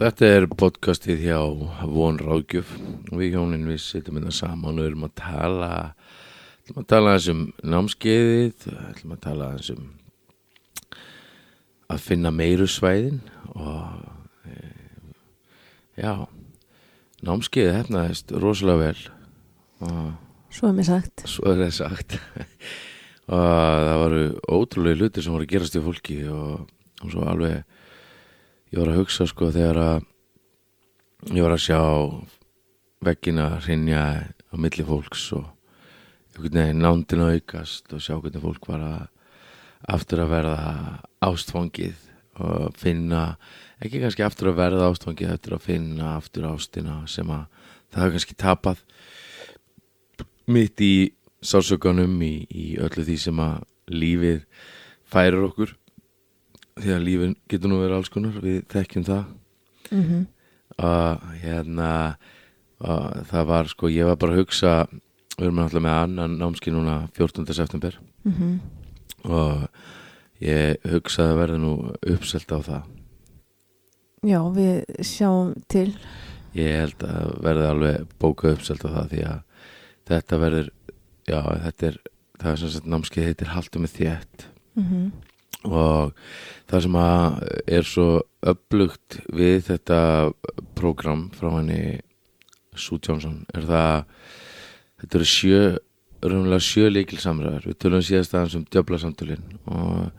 Þetta er podcastið hjá Von Ráðgjöf og við hjónin við sittum þetta saman og erum að tala ætlum að tala þessum námskeiðið ætlum að tala þessum að finna meiru svæðin og e, já námskeiðið hefnaðist rosalega vel og Svo er mér sagt. svo er það sagt og það voru ótrúlega hlutir sem voru að gerast í fólki og, og svo alveg ég var að hugsa sko þegar að ég var að sjá veggina hrinja á milli fólks og nándin að aukast og sjá hvernig fólk var að aftur að verða ástfangið og finna ekki kannski aftur að verða ástfangið eftir að finna aftur ástina sem að það hafa kannski tapað mitt í sásökanum í, í öllu því sem að lífið færir okkur því að lífið getur nú verið alls konar við þekkjum það Mm og hérna og það var sko, ég var bara að hugsa við erum alltaf með annan námski núna 14. september Mhm. og ég hugsaði að verða nú uppselt á það Já, við sjáum til. ég held að verði alveg bóka uppselt á það því að þetta verður já, þetta er það er sem sagt námskið heitir Haltu með þétt Mm og það sem að er svo upplugt við þetta prógram frá henni Sue Johnson er það þetta eru sjö raunlega sjö leikil samræður við tölum síðast aðeins um djöflasamtölin og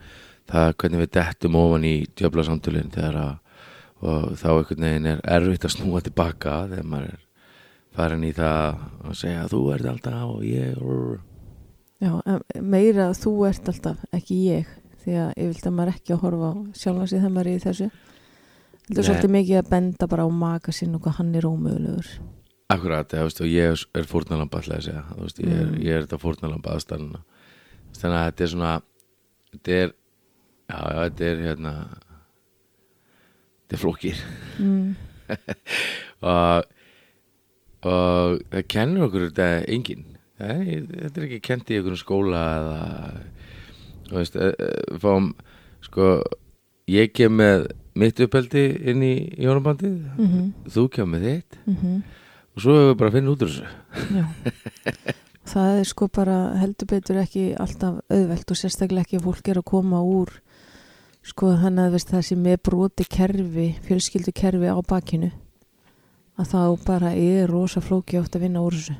það er hvernig við dettum ofan í djöflasamtölin þegar að og þá einhvern veginn er erfitt að snúa tilbaka þegar maður er farin í það að segja þú ert alltaf og ég Já, meira þú ert alltaf, ekki ég. Því að ég vilt að maður ekki að horfa á sjálfa sig þegar maður er í þessu. Þetta er svolítið mikið að benda bara á maka sinn og hvað hann er ómögulegur. Akkurat, ég, veist, ég er- fórnalamba ætla ég að segja, veist, ég, er, Mm. ég er þetta fórnalamba aðstæðuna þannig að þetta er svona þetta er já, já, þetta er hérna þetta er flókir Mm. og, og það kennur okkur þetta enginn þetta er ekki kent í einhverjum skóla eða þú veist, e, e, fáum sko, ég kem með mitt uppeldi inn í jónabandið, Mm þú kem með þitt. -hmm. og svo hefur við bara að finna út úr þessu. Já. það er sko bara heldur betur ekki alltaf auðvelt og sérstaklega ekki að fólk er að koma úr sko þannig að veist, það sem er broti kerfi, fjölskyldu kerfi á bakinu að þá bara er rosa flóki oft að vinna úr þessu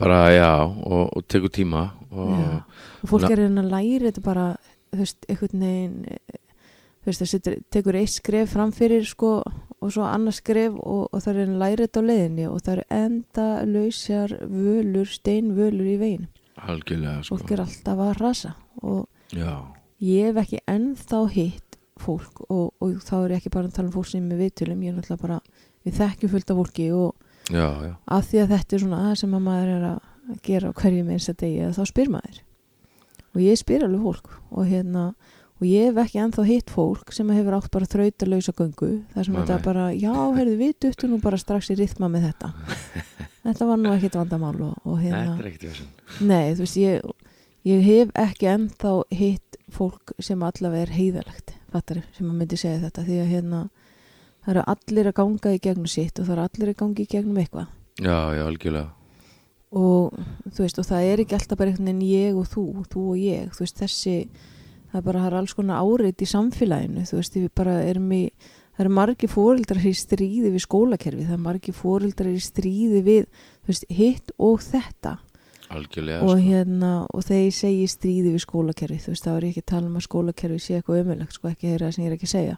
bara já og, og tekur tíma og og fólk er reyna að læra þetta bara þú veist, einhvern veginn þú veist, það tekur eitt skref framfyrir sko og svo annars skref og, og það er reyna að læra þetta á leiðinni og það eru enda lausjar völur, steinvölur í veginn. Algjörlega sko. Fólk er alltaf að rasa og já, ég hef ekki ennþá hitt fólk og, og þá er ég ekki bara að tala um fólk sem er viðtölum, ég er náttúrulega bara við þekkjum fullt af fólki og já, já. Af því að þetta er svona það sem að maður er að gera á hverju með einsta degi þá spyr maður. Og ég spyr alveg fólk og hérna og ég hef ekki ennþá hitt fólk sem hefur átt bara þrauta lausa göngu þar sem Nei, þetta nei. bara, já, heyrðu við duttu nú bara strax í rithma með þetta. Þetta var nú ekkit vandamál og, og hérna þessin Nei, þú veist, ég, ég hef ekki ennþá hitt fólk sem allavega er heiðalegt, fattari, sem að myndi segja þetta, því að hérna, það eru allir að ganga í gegnum sitt og það eru allir að ganga í gegnum eitthvað. Já, já, algjörlega. Og þú veist, og það er ekki alltaf bara einhvern veginn ég og þú, þú og ég, þú veist, þessi, það er bara, það er alls konar árit í samfélaginu, þú veist, við bara erum í, það eru margi fóreldrar í stríði við skólakerfi, það eru margi fóreldrar í stríði við, veist, hitt og þetta. Algjörlega og sko. hérna og ég segi stríði við skólakerfi þú veist þá er ekki að tala um að skólakerfi sé eitthvað ömulegt sko ekki þeirra sem ég er ekki að segja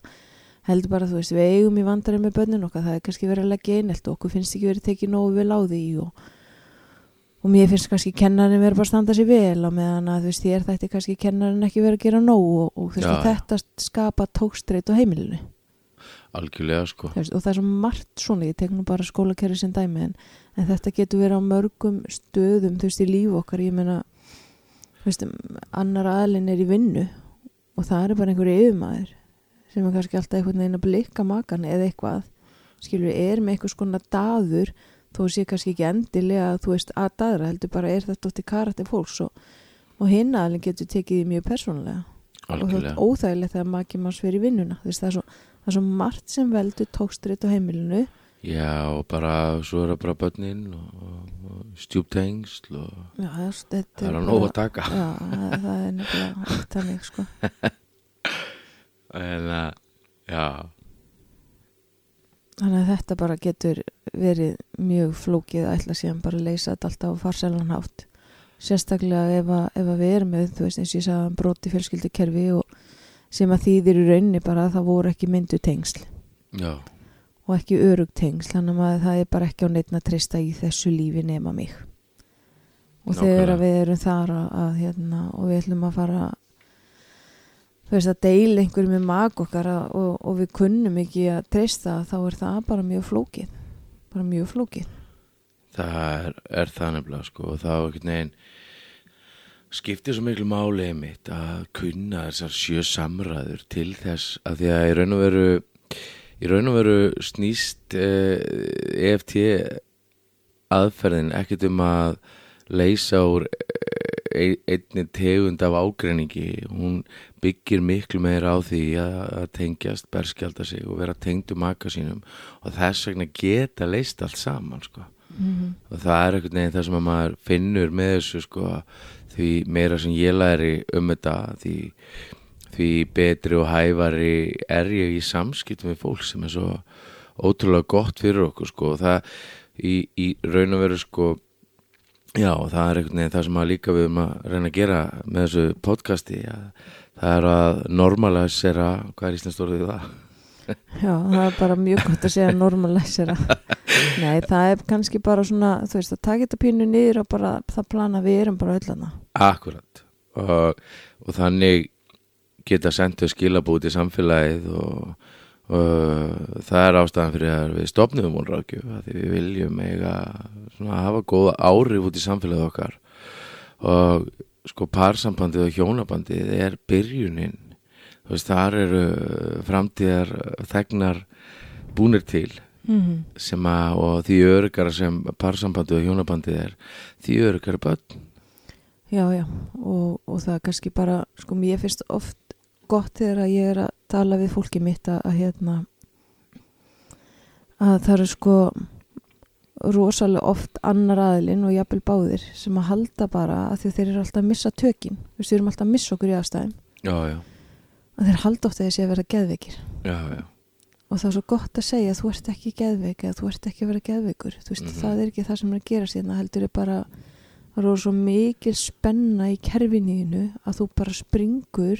heldur bara þú veist við eigum í vandarinn með börnin okkar það er kannski verið að leggja einelt og okkur finnst ekki verið tekið nógu vel á því og, og mér finnst kannski kennarinn verið bara að standa sér vel á meðan að þú veist þér þætti kannski kennarinn ekki verið að gera nógu og, og þú veist Já, og þetta skapa tókstreit á heimilinu. Algjörlega sko. Veist, og það er svo margt svona, ég tek nú bara skólakerfi sem dæmi en, en þetta getur verið á mörgum stöðum, þú veist, í líf okkar ég meina, þú veist, annar aðlinn er í vinnu og það er bara einhverju yfirmaður sem er kannski alltaf einhvern veginn að blikka makan eða eitthvað, skilur, er með eitthvað skona daður, þó sé kannski ekki endilega, þú veist, að daðra heldur bara er þetta ótti karakter fólks og, og hinn aðlinn getur tekið því mjög persónulega. Og það algjörlega. er óþægilegt þegar maki manns fyrir vinnuna veist, það er svo það er svo margt sem veldur tókstritt á heimilinu. Já, og bara, svo er það bara börnin og, og stjúptengsl og já, það, er- það er er að nóg að taka. já, það, er nefnilega þannig sko En að, já, þannig að þetta bara getur verið mjög flókið að ætla síðan bara að leysa þetta alltaf á farselan hátt sérstaklega ef að, ef að við erum með þú veist eins og ég sagði um broti fjölskyldukerfi og sem að þýðir í rauninni bara að það voru ekki myndu tengsl. Já, og ekki örug tengsl þannig að það er bara ekki á neitt að treysta í þessu lífi nema mig. Og þegar Nákvæmlega. að við erum þar að, að hérna, og við ætlum að fara þú veist að deila einhverju með mag okkar að, og, og við kunnum ekki að treysta þá er það bara mjög flókið. Bara mjög flókið. Það er, er það nefnilega sko og það var einhvern veginn skiptir svo miklu máli einmitt að kunna þessar sjö samræður til þess að því að í raun og veru í raun og veru snýst eh, EFT aðferðin ekkert um að leysa úr eh, einni tegund af ágreiningi. Hún byggir miklu meira á því að, tengjast berskjálta sig og vera tengdu maka sínum. Og þess vegna geta leist allt saman sko. Mm og það er einhvern veginn það sem að maður finnur með þessu sko því meira sem ég læri um þetta því, því betri og hæfari er ég í samskiptum við fólk sem er svo ótrúlega gott fyrir okkur sko. Það í, í raun og veru sko já það er einhvern veginn það sem að líka við um að reyna að gera með þessu podcasti að það er að normalisera hvað er íslenskt orðið það? já, það er bara mjög gott að segja normalæsera nei, það er kannski bara svona þú veist að taka þetta pínu niður og bara það plana við erum bara öll hana Akkurat. Og, og þannig geta sendt þau skilabúti samfélagið og, og það er ástæðan fyrir að við stopnum ráðgjöf að því við viljum eiga svona hafa góða áhrif út í samfélagið okkar. Og sko parsambandið og hjónabandið er byrjunin. Þú veist þar eru framtíðar þegnar búnir til mm sem að og því örygara sem parsambandið og hjónabandið er því öryggara börn. Já, já, og, og það er kannski bara, sko, mér finnst oft gott þegar að ég er að tala við fólki mitt að, að hérna, að það eru sko rosalega oft annar aðilinn og jafnvel báðir sem að halda bara að því að þeir eru alltaf að missa tökin, við erum alltaf að missa okkur í aðstæðum, Já, já, að þeir halda oft að þessi að vera geðveikir. Já, og það er svo gott að segja að þú ert ekki geðveik eða þú ert ekki að vera geðveikur, veist, Mhm. það er ekki það sem er að gera síðan, heldur er bara það er svo mikil spenna í kerfinínu að þú bara springur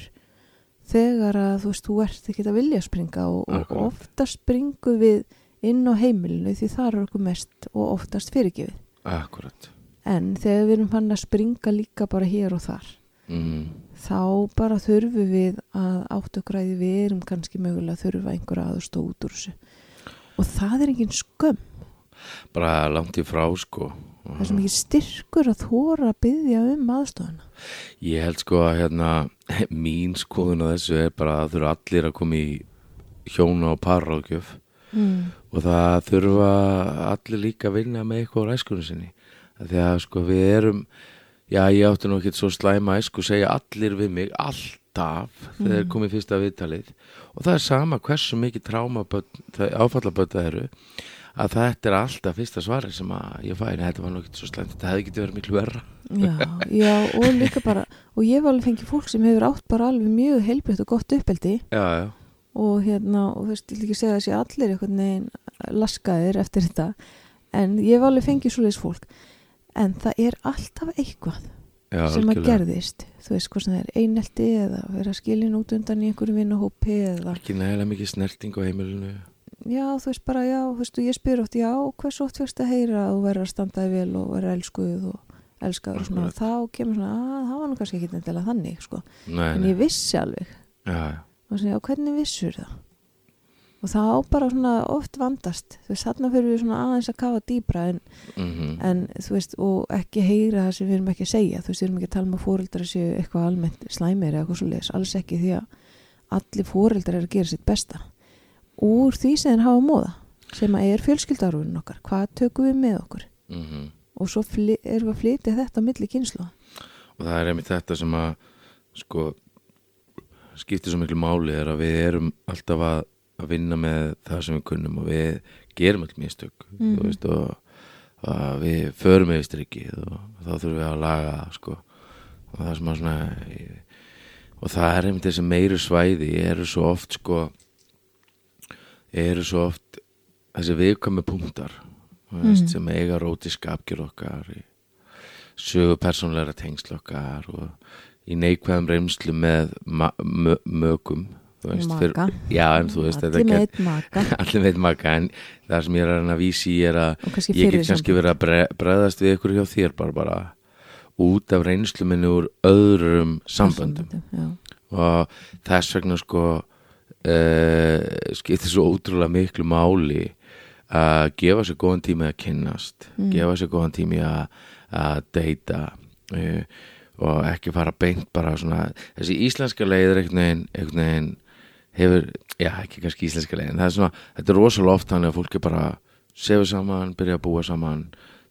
þegar að þú veist, þú ert ekki að vilja springa og, og ofta springu við inn á heimilinu því það er okkur mest og oftast fyrirgefið. Akkurat. En þegar við erum fann að springa líka bara hér og þar mm. þá bara þurfum við að átt okkur að því við erum kannski mögulega að þurfa einhver aðstóð út úr þessu. Og það er engin skömm. Bara langt í frá sko það er svo mikið styrkur að þóra að byggja um aðstofana Ég held sko að hérna mín skoðun á þessu er bara að þurfa allir að koma í hjóna og parráðgjöf. Mm. og það þurfa allir líka að vinna með eitthvað á ræskunni sinni. Að sko við erum já ég átti nú ekki svo slæma æsku segja allir við mig alltaf þegar Mm. komið fyrsta viðtalið. Og það er sama hversu mikið áfallabötta eru að þetta er alltaf fyrsta svari sem að ég fæ, en þetta var nú ekki svo slæmt. Þetta hefði getið verið miklu verra. Já, já, og líka bara og ég hef alveg fengið fólk sem hefur átt bara alveg mjög heilbreytt og gott uppeldi. Já, já, og hérna, og þú veist, ég vil ekki segja að sé allir einhvern veginn laskaðir eftir þetta en ég hef alveg fengið svoleiðis fólk. En það er alltaf eitthvað já sem að gerðist. Þú veist hvað sem það er einelti eða vera skilin út undan í einhverju vinahópi eða já þú veist bara já þú veist og ég spyr oft já hversu oft fyrst að heyra að þú verður að standaði vel og verður elskuð og elskaður og svona. Akkurat. þá kemur svona að það var nú kannski ekki nefnilega þannig sko. Nei, en ég vissi alveg. Já, já, og svona já hvernig vissur það? Og það á bara svona oft vandast. Þú veist þarna fyrir við svona aðeins að kafa dýbra en, mhm, en þú veist og ekki heyra það sem við erum ekki að segja. Þú veist við erum ekki að tala um að fóreldrar séu eitthvað almennt slæmir eða eitthvað svo leiðis alls ekki því að allir fóreldrar er að gera sitt besta úr því sem þeir hafa móða sem að er fjölskyldarúin okkar. Hvað tökum við með okkur? Mhm. og svo erum við að flytja þetta á milli kynslu og það er einmitt þetta sem að sko skiptir svo miklu máli er að við erum alltaf að, að vinna með það sem við kunnum og við gerum öll mistök þú veist og, og við förum yfir strikið og þá þurfum við að laga það, sko. Og það að svona og það er einmitt þessi meiri svæði eru svo oft sko eru svo oft þessi viðkomi punktar veist, Mhm. sem eiga róti skapgjur okkar í sögu persónleira tengsl okkar og í neikvæðum reynslu með mögum veist, fyrir- já en þú veist þetta allir eitt maka allir veit maka en það sem ég er að vísi er að ég get kannski verið að bre bregðast við ykkur hjá þér bara bara út af reynslu minni úr öðrum samböndum já. og þess vegna sko uh, skiptir svo ótrúlega miklu máli að gefa sér góðan tími að kynnast Mm. gefa sér góðan tími að, deyta uh, og ekki fara beint bara svona þessi íslenska einhvern veginn, einhvern veginn hefur, já ekki kannski íslenska leiðin það er svona, þetta er rosalega oft þannig að fólki bara sefur saman, byrja að búa saman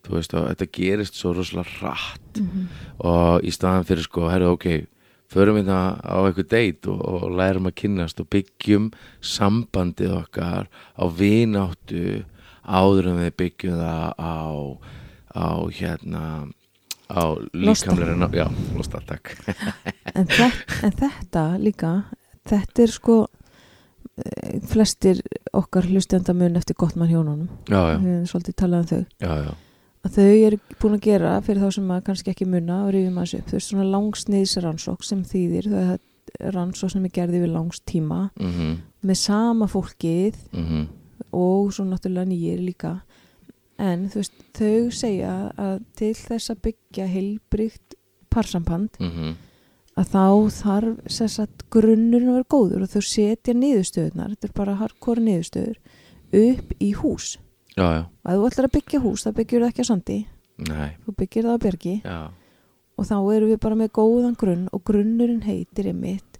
þú veist og þetta gerist svo rosalega hratt Mhm. og í staðan fyrir sko, herru ok förum við það á eitthvað deit og, og lærum að kynnast og byggjum sambandið okkar á vináttu áður en við byggjum það á á hérna á ná- já, losta, takk. En, þetta, en þetta líka þetta er sko eh, flestir okkar hlustenda mun eftir gott mann hjónunum já, já, við höfum svolítið talað um þau. Já, já, að þau eru búin að gera fyrir þá sem að kannski ekki muna og rifjum að upp þau er svona langsniðsrannsók sem þýðir það er rannsók sem er gerði við langstíma mhm, með sama fólkið mhm. og svo náttúrulega nýjir líka. En veist, þau segja að til þess að byggja heilbrygt parsamband mhm, að þá þarf grunnurinn að vera góður og þau setja niðurstöðunar, þetta er bara hardcore niðurstöður upp í hús já, já, og ef þú ætlar að byggja hús, það byggjur það ekki á sandi. Nei, þú byggir það á bergi já. Og þá erum við bara með góðan grunn og grunnurinn heitir einmitt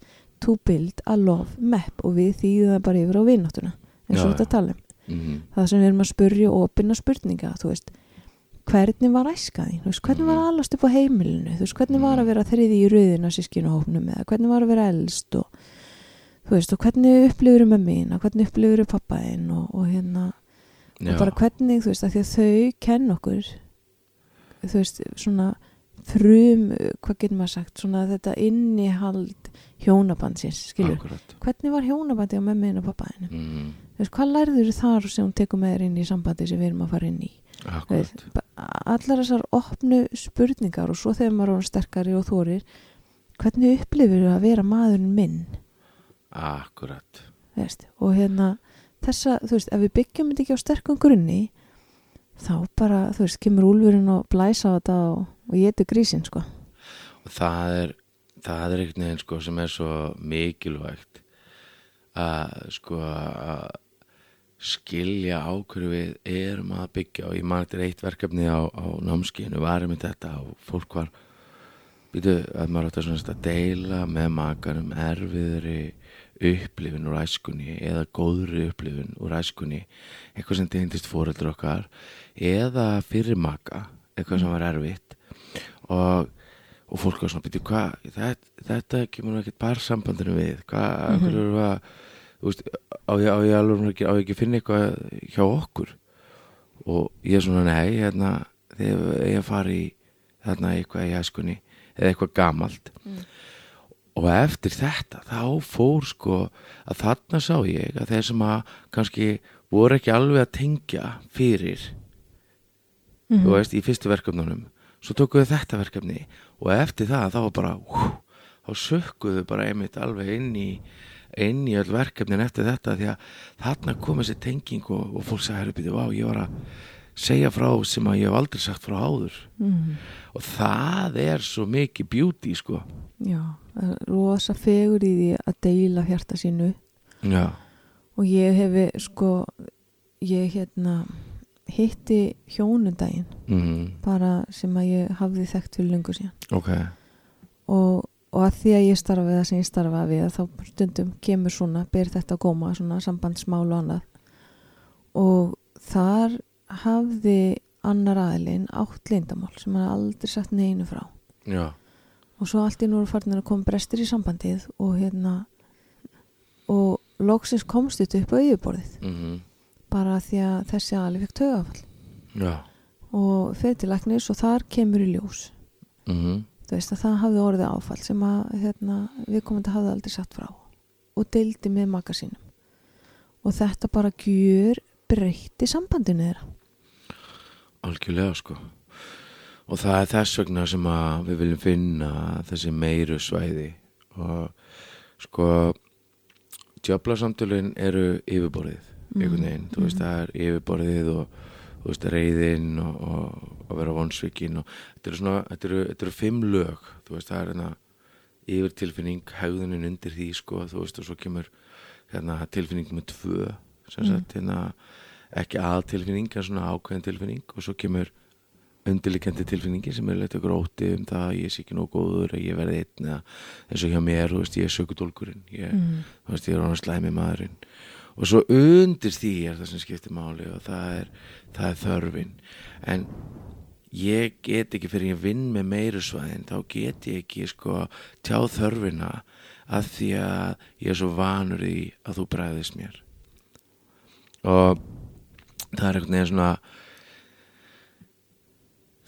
to build a love map og við þýðum það bara yfir á vináttuna eins og þetta tala um mhm, það sem við erum að spurja opinna spurninga þú veist, hvernig var æskaði hvernig var að alast upp á heimilinu? Þú veist, hvernig var að vera þriði í rauðina sískinuhófnum eða hvernig var að vera elst og þú veist, og hvernig upplifur mömmina, hvernig upplifur pappaðinn og, og hérna, já, og bara hvernig þú veist, að þau kenn okkur þú veist, svona frum, hvað getur maður sagt svona þetta innihald hjónabandsins, skilur akkurat. Hvernig var hjónabandi á mömmin og pappaðinu mhm, þú veist, hvað lærður þar sem hún tekur með þér inn í sambandi sem við erum að fara inn í? Veist, allar þessar opnu spurningar og svo þegar maður er sterkari og þorir hvernig upplifir þú að vera maðurinn minn? Akkurat. Veist, og hérna þessa, þú veist, ef við byggjum þetta ekki á sterkum grunni þá bara, þú veist, kemur úlfurinn og blæsa á þetta og, og getur grísin, sko. Og það er það er einhvern veginn sko sem er svo mikilvægt að sko að skilja á hverju við erum að byggja. Og ég er eitt verkefni á, á námskinu varum við þetta og fólk var býtu að maður átti að deila með makanum erfiðri upplifun úr æskunni eða góðri upplifun úr æskunni eitthvað sem tegndist fóreldur okkar eða fyrir maka eitthvað sem var erfitt og og fólk var svona, býttu, hvað, þetta, þetta kemur ekkert bara sambandinu við, hvað, mm. -hmm. þú veist, á ég, á ég alveg ekki, á ég ekki finna eitthvað hjá okkur og ég er svona, nei, hérna, þegar ég fara í þarna eitthvað í æskunni eða eitthvað gamalt Mm. Og eftir þetta, þá fór sko að þarna sá ég að þeir sem að kannski voru ekki alveg að tengja fyrir Mhm. þú veist, í fyrstu verkefnunum svo tókuðu þetta verkefni og eftir það þá var bara hú, þá sökkuðu bara einmitt alveg inn í inn í öll verkefnin eftir þetta því að þarna kom þessi tenging og, og fólk sagði, herru býtu, vá, ég var að segja frá sem að ég hef aldrei sagt frá áður. Mhm. og það er svo mikið beauty, sko. Já, rosa fegur í því að deila hjarta sínu. Já, og ég hefi, sko ég hérna hitti hjónundaginn mm, bara sem að ég hafði þekkt fyrir löngu síðan. Ok. Og, og að því að ég starfi það sem ég starfa við þá stundum kemur svona, ber þetta að góma svona sambandsmál og annað. Og þar hafði annar aðilinn átt leyndamál sem hann aldrei sagt neinu frá. Já, og svo allt í nú farin að koma brestir í sambandið og hérna og loksins komst þetta upp á yfirborðið. Mhm, bara því að þessi alveg fekk tögafall og fyrir til læknis og þar kemur í ljós. Mhm, þú veist að það hafði orðið áfall sem að hérna, við komum að hafði aldrei satt frá. Og deildi með maka sínum. Og þetta bara gjör breytti sambandinu þeirra algjörlega sko. Og það er þess vegna sem að við viljum finna þessi meiru svæði. Og sko djöflasamtölin eru yfirborðið einhvern veginn, þú veist það er yfirborðið og þú veist reyðin og, og, og vera vonsvikin og þetta eru svona, þetta eru, þetta eru fimm lög. Þú veist það er hérna yfir tilfinning, hegðunin undir því sko, þú veist og svo kemur hérna tilfinning með tvö sem sagt hérna ekki aðtilfinning en svona ákveðin tilfinning. Og svo kemur undirlikjandi tilfinningi sem er leitt okkur óti um það að ég sé ekki nóg góður að ég verði einn eða eins og hjá mér, þú veist, ég er sökudólkurinn ég, mm. þú veist, ég er hann slæmi maðurinn. Og svo undir því er það sem skiptir máli og það er, það er þörfin. En ég get ekki fyrir ég vinn með meiru svæðin þá get ég ekki sko tjá þörfina að því að ég er svo vanur í að þú bræðist mér. Og það er einhvern veginn svona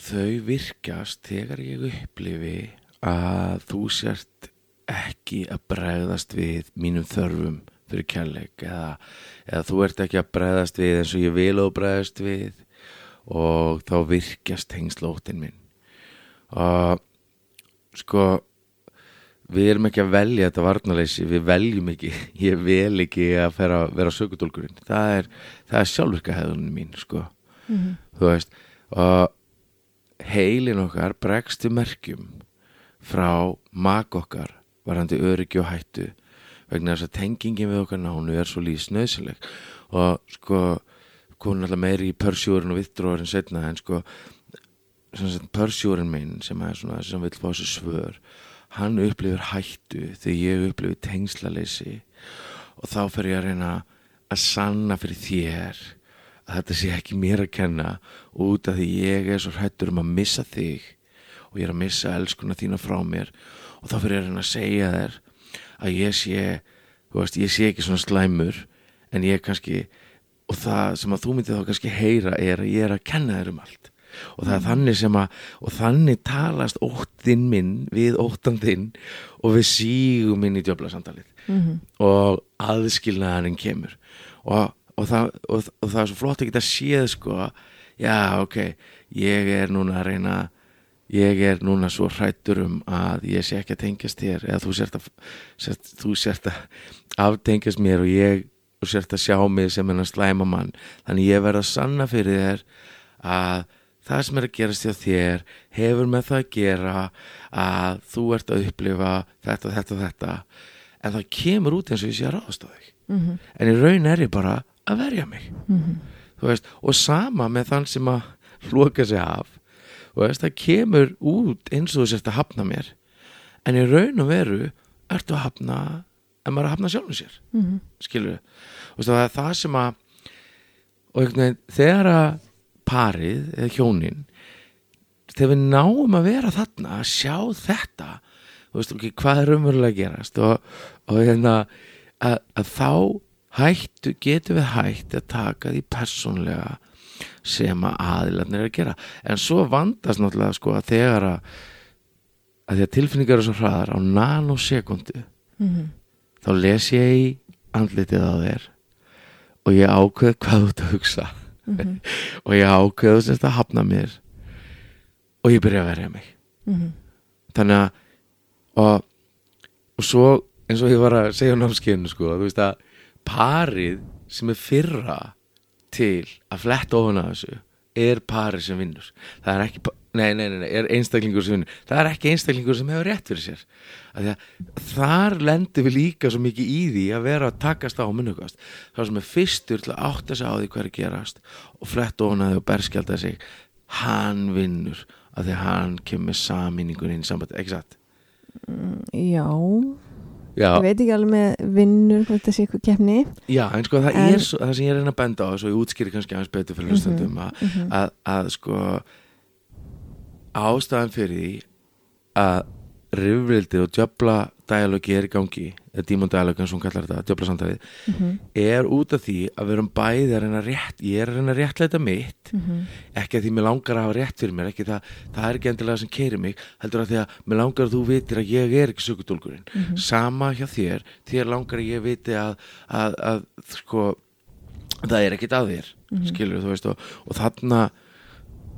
þau virkjast þegar ég upplifi að þú sért ekki að bregðast við mínum þörfum fyrir kærleik eða, eða þú ert ekki að bregðast við eins og ég vil og bregðast við og þá virkjast hengslóttin minn og sko við erum ekki að velja þetta varnaleysi við veljum ekki, ég vel ekki að vera, vera sökudólkurinn það er, er sjálfurka hefðunum mín sko, Mm. þú veist og heilin okkar bregstu merkjum frá mak okkar varandi öryggi og hættu vegna þess að tengingin við okkar nánu er svo lífsnöðsileg og sko hún er alltaf meiri í pörsjúrin og vittróðurinn setna en sko pörsjúrin minn sem sem vill fá þessu svör hann upplifir hættu þegar ég upplifir tengslaleysi og þá fer ég að reyna að sanna fyrir þér að þetta sé ekki mér að kenna. Út af því ég er svo hrættur um að missa þig og ég er að missa elskuna þína frá mér. Og þá fyrir ég að reyna að segja þér að ég sé veist, ég sé ekki svona slæmur en ég kannski og það sem að þú myndið þá kannski heyra er að ég er að kenna þér um allt og það er þannig sem að og þannig talast óttinn minn við óttan þinn og við sígum inn í djöflasamtalið. Mm. og aðskilnaðarinn kemur. Og, og, það, og, og það er svo flott að geta séð sko já ok, ég er núna að reyna ég er núna svo hrættur um að ég sé ekki að tengjast þér eða þú sért að, sért, þú sért að aftengjast mér og ég sért að sjá mig sem hennar slæma mann. Þannig ég verð að sanna fyrir þér að það sem er að gerast hjá þér hefur með það að gera að þú ert að upplifa þetta, þetta, þetta. En það kemur út eins og ég sé að ráðast á þig. Mm. en í raun er ég bara að verja mig. Mm. þú veist, og sama með þann sem að hloka sig af. Veist, það kemur út eins og þú sérst að hafna mér. En í raun og veru ertu að hafna en maður er að hafna sjálfum sér. Mm. skilur við, það er það sem að og einhvern veginn þegar að parið eða hjónin þegar við náum að vera þarna að sjá þetta þú veist ekki hvað er umverulega að gerast? Og, og hérna að, að þá hættu getum við hætt að taka því persónlega sem að aðilarnir er að gera. En svo vandast náttúrulega sko að þegar að, að því að tilfinningar eru svo hraðar á nanosekundu Mm. þá les ég í andlitið á þér og ég ákveð hvað þú ert að hugsa Mm. og ég ákveð þú semst að hafna mér og ég byrja að verja mig Mm. þannig að og, og svo eins og ég var að segja á námskeiðinu sko, þú veist að parið sem er fyrra til að fletta ofan að þessu er parið sem vinnur það er ekki, nei, nei, nei, nei, er einstaklingur sem vinnur. Það er ekki einstaklingur sem hefur rétt fyrir sér. Að að þar lendur við líka svo mikið í því að vera að takast á munnugast það sem er fyrstur til að átta sig á því hvað er að gerast og að því og berskjálta sig hann vinnur að því hann kemur saminningun inn í sambandi, ekki satt? Já, Já, ég veit ekki alveg með vinnur hvort það sé eitthvað keppni. Já, en sko það En- er svo, það sem ég er reyna að benda á svo ég útskýri kannski aðeins betur fyrir hlustandum að, Mhm. að, að sko ástæðan fyrir því að rifrildi og djöfla dialogi er í gangi eða Dímon Dialog eins og hún kallar þetta, djöfla samtæði mhm, er út af því að við erum bæði að reyna rétt, ég er að reyna að réttleita mitt mhm, ekki að því mér langar að hafa rétt fyrir mér ekki það, það er ekki endilega sem keiri mig heldur að því að mér langar að þú vitir að ég er ekki sökudólkurinn, mhm, sama hjá þér þér langar að ég viti að, að, að sko það er ekkit að þér, Mhm. skilur þú veist og, og þarna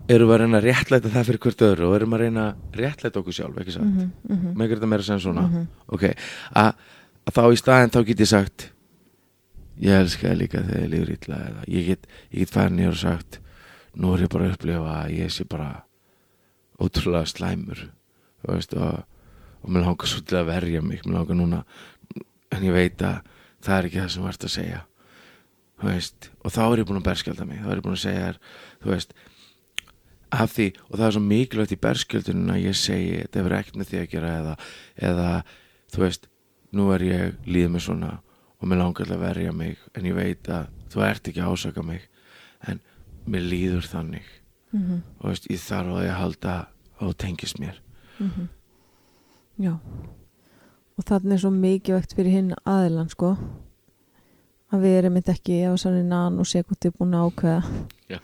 erum við að reyna að réttleita það fyrir hvert öðru og erum að reyna að réttleita okkur sjálf, ekki satt? Mhm, mhm, með þetta meira sem svona? Mhm, ok, að, þá í staðin þá get ég sagt ég elska þig líka þegar ég líður eða ég get, get færin nýr og sagt nú er ég bara að upplifa að ég sé bara ótrúlega slæmur. Veist og, og mér langar svo til að verja mig mér langar núna en ég veit að það er ekki það sem ert að segja. Veist og þá er ég búin að berskjálta mig þá er ég búin að segja þér af því og það er svo mikilvægt í berskjöldunum að ég segi þetta hefur ekkert með því að gera eða, eða þú veist nú er ég líðið mig svona og mér langar að verja mig en ég veit að þú ert ekki að ásaka mig en mér líður þannig. Mhm, og veist, ég þarf að ég halda að þú tengist mér. Mhm. Já. Og þannig er svo mikilvægt fyrir hinn aðilan sko að við erum þetta ekki á sann nan og sekundi búin að ákveða. Já.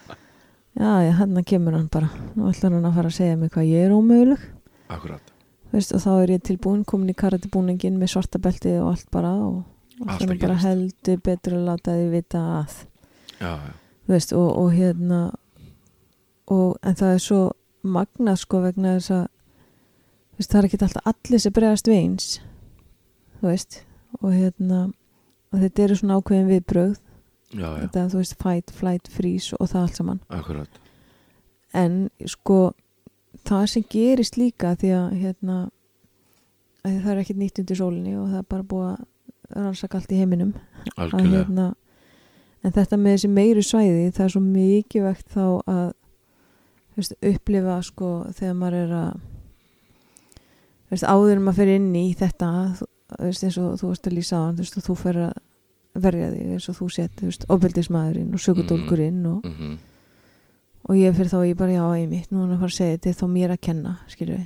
Já, já, hann kemur hann bara. Nú ætlar hann að fara að segja mig hvað ég er ómöguleg. Akkurat, Veist, og þá er ég tilbúin komin í karatibúningin með svarta beltið og allt bara og, og þannig bara heldur betur að láta því vita að. Já, já, veist, og, og hérna og, en það er svo magnað sko vegna þess að það er ekki alltaf allir sem bregðast við eins. Þú veist og hérna og þetta eru svona ákveðin viðbrögð já, já, þetta þú veist fight, flight, freeze og það allt saman. Akkurat. En sko það sem gerist líka því að hérna að það er ekkert nýtt undir sólinni og það er bara búið að rannsaka allt í heiminum. Að hérna en þetta með þessi meiri svæði það er svo mikilvægt þá að veist, upplifa sko þegar maður er að veist, áður en maður fer inn í þetta þú veist, eins og þú veist að lýsa á þú veist, og þú fer að verja þig eins og þú set, þú veist, ofbeldismæðurinn og sökudólkurinn og, mm og ég fyrir þá ég bara já, einmitt, nú hann að fara að segja þetta er þá mér að kenna, skilju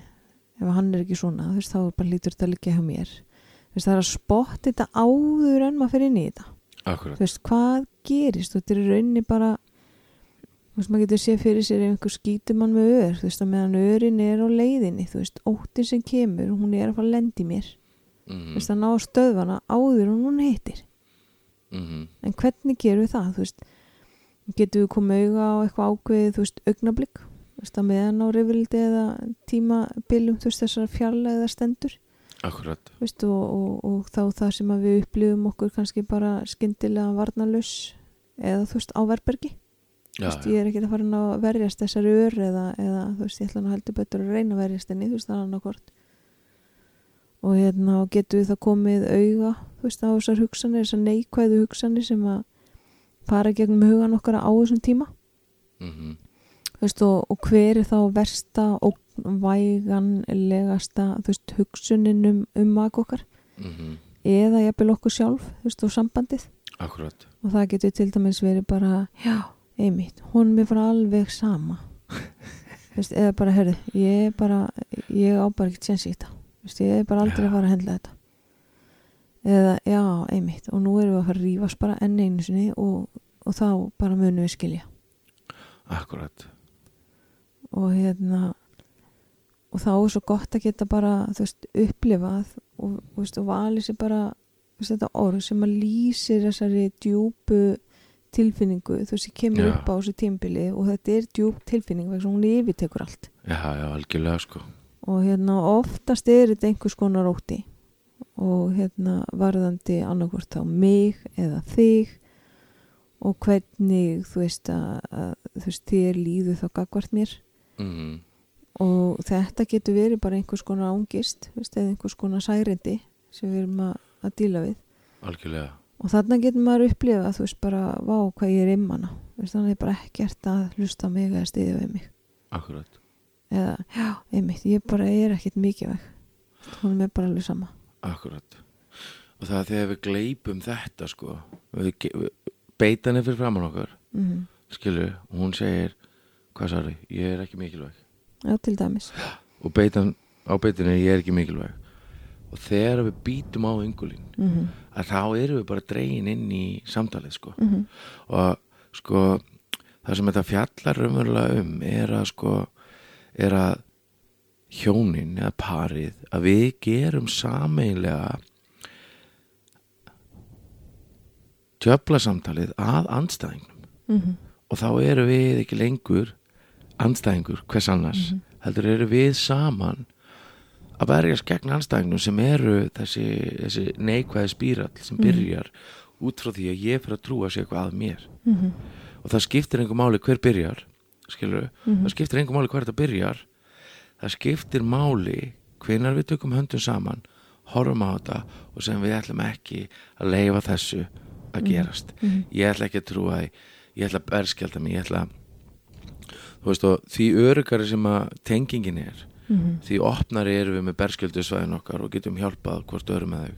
ef hann er ekki svona, þú veist, þá bara lítur þetta liggja hjá mér, þú veist, það er að spotta þetta áður en maður fer inn í þetta. Akkurat. Þú veist, hvað gerist? Þetta er í rauninni bara þú veist, maður getur séð fyrir sér einhver skýtur mann með ör, þú veist, að meðan örin er á leiðinni, þú veist, óttin sem kemur hún er að fara að lendi mér. Þú mm veist, að ná stöðvana áður en hún heitir -hmm. en hvernig gerum við það, þú veist getum við komið auga á eitthvað ákveðið þú veist, augnablík þú veist, að meðan á reyfrildi eða tímabilum þú veist, þessar fjarlæða stendur? Akkurat, þú veist, og, og, og þá það sem að við upplifum okkur kannski bara skyndilega varnalus eða þú veist, á verbergi. Já, veist, ég er ekki að fara að verjast þessari ör eða, eða þú veist, ég ætla nú heldur betur að reyna að verjast henni, þú veist, það er annarkort og hérna og getum við það komið auga þú veist, á þessar hugsanir, þessar neikvæðu hugsanir sem að fara gegnum hugan okkar á þessum tíma. Mm þú veist, og, og hver er þá versta og væganlegasta veist, hugsunin um, um mak okkar? -hmm. eða jafnvel okkur sjálf, veist, og sambandið. Akkurat. Og það getur til dæmis verið bara já, einmitt, hún mér bara alveg sama. Eða bara, herri, ég er bara ég á bara ekkert séns í þetta. Vist, ég er bara aldrei að fara að hendla þetta eða, já, einmitt. Og nú erum við að fara að rífast bara enn einu sinni og, og þá bara munum við skilja. Akkurat, og hérna og þá er svo gott að geta bara veist, upplifað og, veist, og valið sér bara veist, þetta orð sem að lýsir þessari djúpu tilfinningu þú veist, ég kemur Já. upp á þessu tímbili og þetta er djúp tilfinning vegna hún yfirtekur allt. Já, já, algjörlega sko. Og hérna oftast er þetta einhvers konar ótti og hérna varðandi annarkvort þá mig eða þig og hvernig þú veist að, að þú veist þér líður þá gagvart mér. Mm og þetta getur verið bara einhvers konar ángist veist, eða einhvers konar særindi sem við erum að, að díla við. Algjörlega, og þarna getur maður upplifað þú veist bara, vá hvað ég er immana þannig er bara ekkert að hlusta á mig eða stiðja við mig. Akkurat. Eða, já, einmitt, ég bara er ekkert mikið veg hún er bara alveg sama akkurat. Og það er þegar við gleipum þetta sko. Við, beitan er fyrir framann okkar. Mm skilu, og hún segir hvað sari, ég er ekki mikilvæg. Já, til dæmis. Og beitan á beitinu ég er ekki mikilvæg. Og þegar við býtum á yngulín mhm, að þá erum við bara dregin inn í samtalið sko. Mhm, og sko það sem þetta fjallar raunverulega um er að sko er að hjónin eða parið að við gerum sameinlega tjöfla samtalið að andstæðingnum. Mhm, og þá eru við ekki lengur andstæðingur hvers annars Mhm. heldur eru við saman að berjast gegn andstæðingnum sem eru þessi, þessi neikvæði spírall sem Mhm. byrjar út frá því að ég fyrir að trúa sér eitthvað að mér. Mhm, og það skiptir einhver máli hver byrjar skilur mhm, það skiptir einhver máli hver þetta byrjar það skiptir máli hvenar við tökum höndum saman horfum á þetta og sem við ætlum ekki að leifa þessu að Mhm. gerast. Mhm, ég ætla ekki að trúa því. Ég ætla að berskjálta mig. Ég ætla þú veist og því örugari sem að tengingin er mhm, því opnari erum við með berskjöldu svæðin okkar og getum hjálpað hvort öðrum með þau.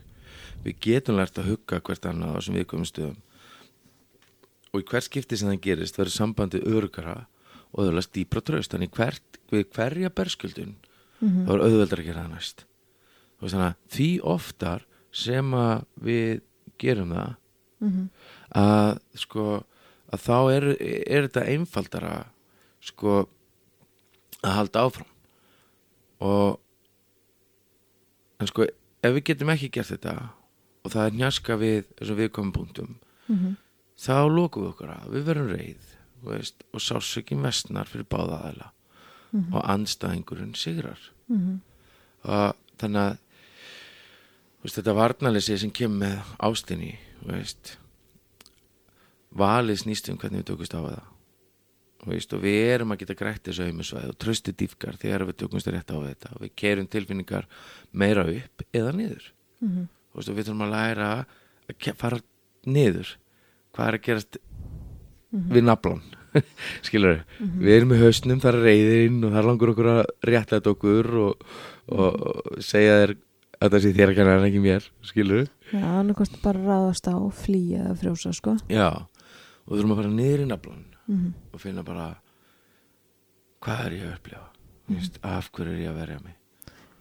Við getum lært að hugga hvert annað á þessum viðkomum stöðum. Og í hvert skipti sem það gerist verður sambandi örugara og öðvöldast dýpra tröst þannig hvert, við hverja berskjöldun mhm, þá er auðveldar að gera það næst. Þannig því oftar sem að við gerum það mhm, að sko að þá er, er þetta einfaldara sko að halda áfram. Og en sko ef við getum ekki gert þetta og það er njaska við þessum viðkomum punktum mhm, þá lokum við okkur að við verum reið veist, og sásökin vestnar fyrir báða aðla mhm, og andstæðingurinn sigrar. Mhm, og þannig að veist, þetta varnalesi sem kemur með ástinni veist valið snýst um hvernig við tökumst á það. Veist, og við erum að geta grætt þessu auðmisvæði og trösti dýfkar þegar við tökumst rétt á þetta. Og við kerum tilfinningar meira upp eða niður. Mhm, þú veist, og við þurfum að læra að fara niður. Hvað er að gerast mhm, við naflan skilur mhm. við erum í hausnum, það er reyðin og það langur okkur að réttlæta okkur og, og, og segja þér að það sé þér að kenna en ekki mér skilur Já, annarkost bara ráðast á, flýja eða frjósa, sko. já, og þurfum að fara niður í naflan Mhm, og finna bara hvað er ég að upplifa? Mm. Vist, af hverju er ég að verja mig?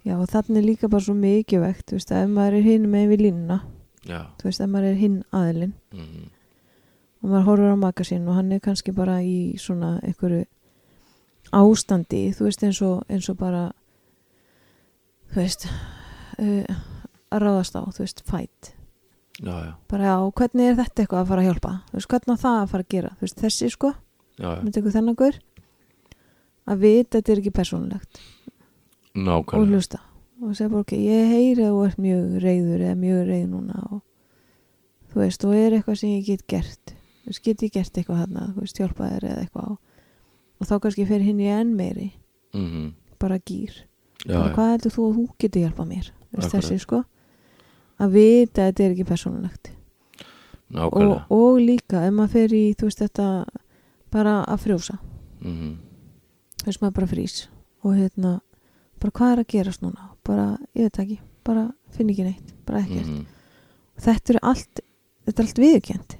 Já, og þannig er líka bara svo mikið vekt, þú veist, ef maður er hinn með við línuna, þú veist, ef maður er hinn aðilinn. Mm, og maður horfur á maka sín og hann er kannski bara í svona einhverju ástandi, þú veist, eins og, eins og bara, þú veist, uh, að ráðast á, þú veist, fætt. já, já, Bara, já, hvernig er þetta eitthvað að fara að hjálpa? Þú veist, hvernig á það að fara að gera? Þú veist, þessi, sko, með tekur þennan gaur, að vita að þetta er ekki persónulegt. og nákvæmlega hlusta og segja bara ok, ég heyri að þú ert mjög reyður eða mjög reyð núna og þú veist, og er eitthvað sem ég get gert þú veist, get ég gert eitthvað þarna þú veist, hjálpa þér eða eitthvað og, og þá kannski fer hinn í enn meiri. Mm bara gýr, bara hvað heldur þú að þú getur hjálpað mér, veist, þessi sko. Að vita að þetta er ekki persónulegt. Og, og líka ef maður fer í, þú veist, þetta bara að frjósa. Mm þú veist, maður bara frýs. Og hérna, bara hvað er að gerast núna? Bara, ég veit ekki, bara finn ekki neitt, bara ekkert. -hmm. þetta er allt þetta er allt viðkjönd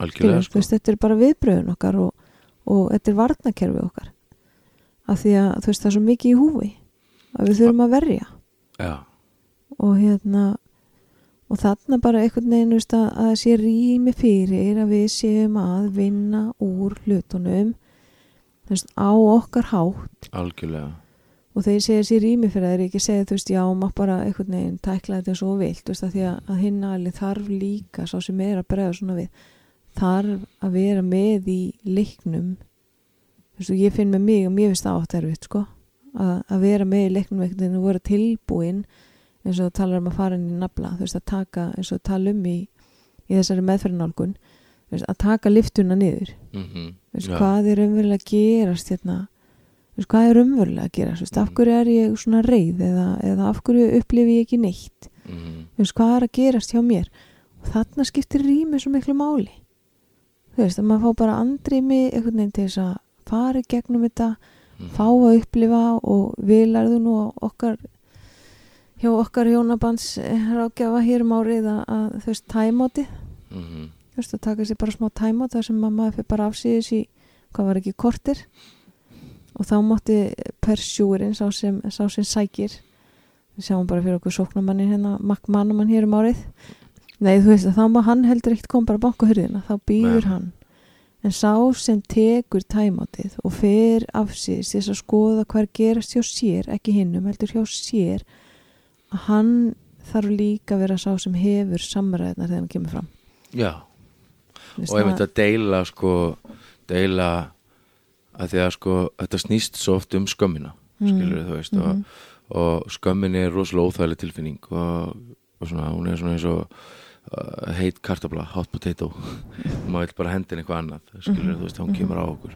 algjörlega sko. þetta er bara viðbröðun okkar og, og þetta er varnakerfi okkar. Af því að þú veist það er svo mikið í húfi að við þurfum að verja. Já, og hérna og þarna bara einhvern veginn veist, að, að það sé rými fyrir að við séum að vinna úr hlutunum veist, á okkar hátt. Algjörlega. Og þeir segja sér rými fyrir það er ekki að segja þú veist já, maður bara einhvern veginn tækla þetta svo vilt, veist, að því að, að hinn alveg þarf líka, sá sem er að bregða svona við, þarf að vera með í leiknum. Og ég finn með mig og mér finnst það átt erfitt, sko að, að vera með í leiknum einhvern veginn og vera tilbúin eins og talar um að fara inn í nafla, þú veist, að taka eins og tala um í, í þessari meðferðinálgun að taka liftuna niður. Mm Þú veist, Já. hvað er umverulega að gerast hérna? Veist, hvað er umverulega að gerast? Veist, af Mhm. hverju er ég svona reið eða, eða af hverju upplifi ég ekki neitt? -hmm. Þú veist, hvað er að gerast hjá mér? Og þarna skiptir rými svo miklu máli þú veist, að maður fá bara andrými einhvern veginn til þess að fara gegnum þetta, Mhm. fá að upplifa og við lærðum nú okkar hjá okkar hjónabands rákjafa hér um árið að, að þú veist, tæmóti -hmm. þú veist, að taka sér bara smá tæma þar sem að maður fyrir bara afsýðis í hvað var ekki kortir og þá mátti persjúrin sá sem, sá sem sækir við sjáum bara fyrir okkur sóknamannin hérna Mac Mannumann hér um árið nei þú veist að þá má hann heldur ekkert koma bara að banka hurðina, þá býður Nei. hann en sá sem tekur tæmátið og fer af sér þess að skoða hvað er að gerast hjá sér ekki hinnum, heldur hjá sér að hann þarf líka að vera sá sem hefur samræðnar þegar hann kemur fram já, Þú veist, og ég myndi að deila sko, deila að því að sko, þetta snýst svo oft um skömmina skilur þú veist og, Mhm. og skömmin er rosalega óþægileg tilfinning og, og svona, hún er svona eins og heit kartabla, hot potato. Maður vil bara hendin eitthvað annað skilur þú veist, hún kemur á okkur.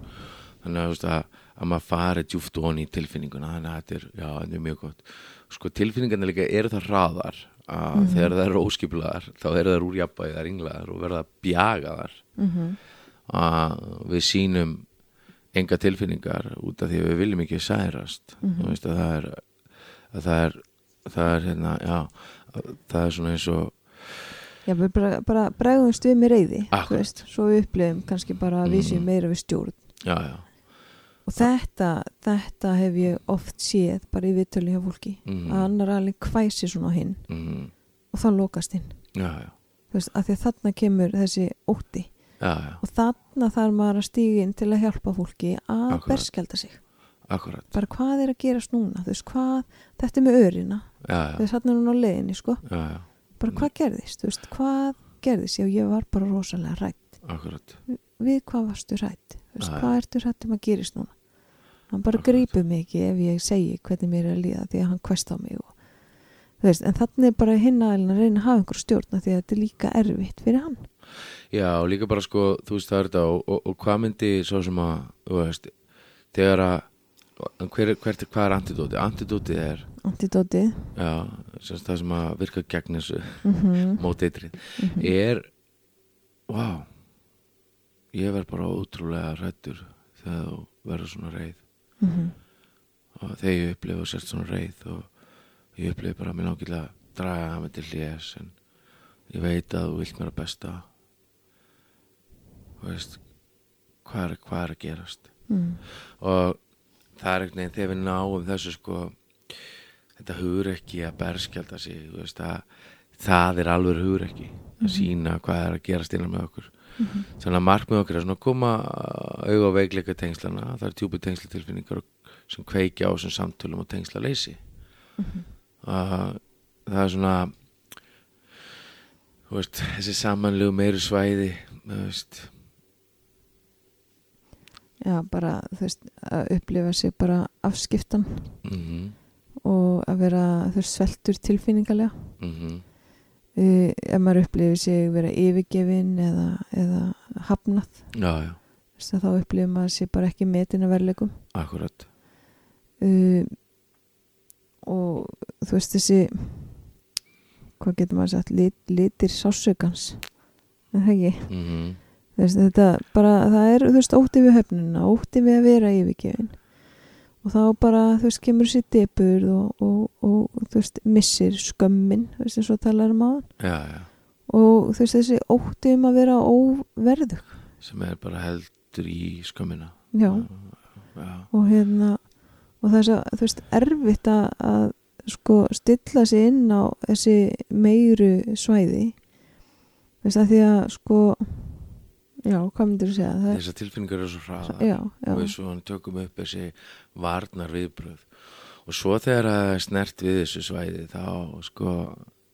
Þannig að, veist, að, að maður fari djúft onni í tilfinninguna, þannig að þetta er já, þetta er mjög gott, sko tilfinningarnir líka eru það hraðar að þegar það eru óskipulegar, þá eru það úr jafnbæði þar ynglaðar og verða bjagaðar. Mhm. að við sýnum enga tilfinningar út af því að við viljum ekki særast. Þú veist að það er að það er, það er hérna, já, það er svona eins og Já, við bara, bara bregðumst við með reyði svo við upplifum kannski bara að við séum Mhm. meira við stjórn. Já, já, og þetta, þetta hef ég oft séð bara í viðtölu hjá fólki Mhm. að annar alveg hvæsi svona hinn mm, og þá lokast hinn. Veist, að því að þarna kemur þessi ótti. Já, og þarna þarf maður að stíga inn til að hjálpa fólki að Akkurat. berskjálta sig. Akkurat. Bara hvað er að gerast núna? Veist, hvað, þetta er með örina. Já, veist, þarna er hún á leiðinni, sko. Já, já, bara hvað gerðist, þú veist, hvað gerðist? Já, ég var bara rosalega rætt akkurat. Við hvað varstu rætt veist, hvað ertu rætt um að gerist núna? Hann bara mig ekki ef ég segi hvernig mér er að líða því að hann kvest á mig og, veist, en þannig bara hinn að reyna að hafa einhver stjórn af því að þetta er líka erfitt fyrir hann. Já, líka bara sko, þú veist það er þetta og, og, og hvað myndi svo sem að þú veist, þegar að hver, er- hvert, er- hvað er antidótið? Antidótið er, antidótið já, það sem að virka gegn þessu mm -hmm. móteitrið er vá ég verð bara ótrúlega rættur þegar þú verður svona reið Mhm. og þegar ég upplifa og sért svona reið og ég upplifa bara að mér að draga mig til hlés en ég veit að þú vilt mér að besta þú veist hvað er, hvað er að gerast mm. og það er einhvern veginn þegar við náum þessu sko þetta hugur ekki að berskjálta sig veist að það er alveg hugur ekki að sína hvað er að gerast innan með okkur. Þannig að markmið okkar er svona að koma auga á veikleika tengslana það er tjúpi tengslatilfinningar sem kveikja á þessum samtölum og tengsla leysi að það er svona veist þessi samanlegu meiri svæði veist já, bara, þú veist, að upplifa sig bara afskiptan mhm. og að vera, þú veist, sveltur tilfinningalega. Mhm. Uh, ef maður upplifir sig vera yfirgefin eða, eða hafnað já já. að þá upplifir maður sig bara ekki metin að verleikum akkurat. Uh, og þú veist þessi hvað getur maður sagt lit, litir sásökans er það ekki? Mhm. Þú veist, þetta bara, það er, þú veist, ótti við höfnuna, ótti við að vera yfirgefin. Og þá bara, þú veist, kemur sér depur og, og, og, þú veist, missir skömmin, þú veist, eins og talar um aðan já já. Og þú veist, þessi ótti um að vera óverðug, sem er bara heldur í skömmina. Já, já, og hérna og er svo, þú veist, erfitt að, að sko, stilla sig inn á þessi meiru svæði. Þú veist, að því að sko já, hvað myndir þú segja er, þessar tilfinningar eru svo hraða já, já, og við svo tökum upp þessi varnar viðbröð og svo þegar það er snert við þessu svæði þá sko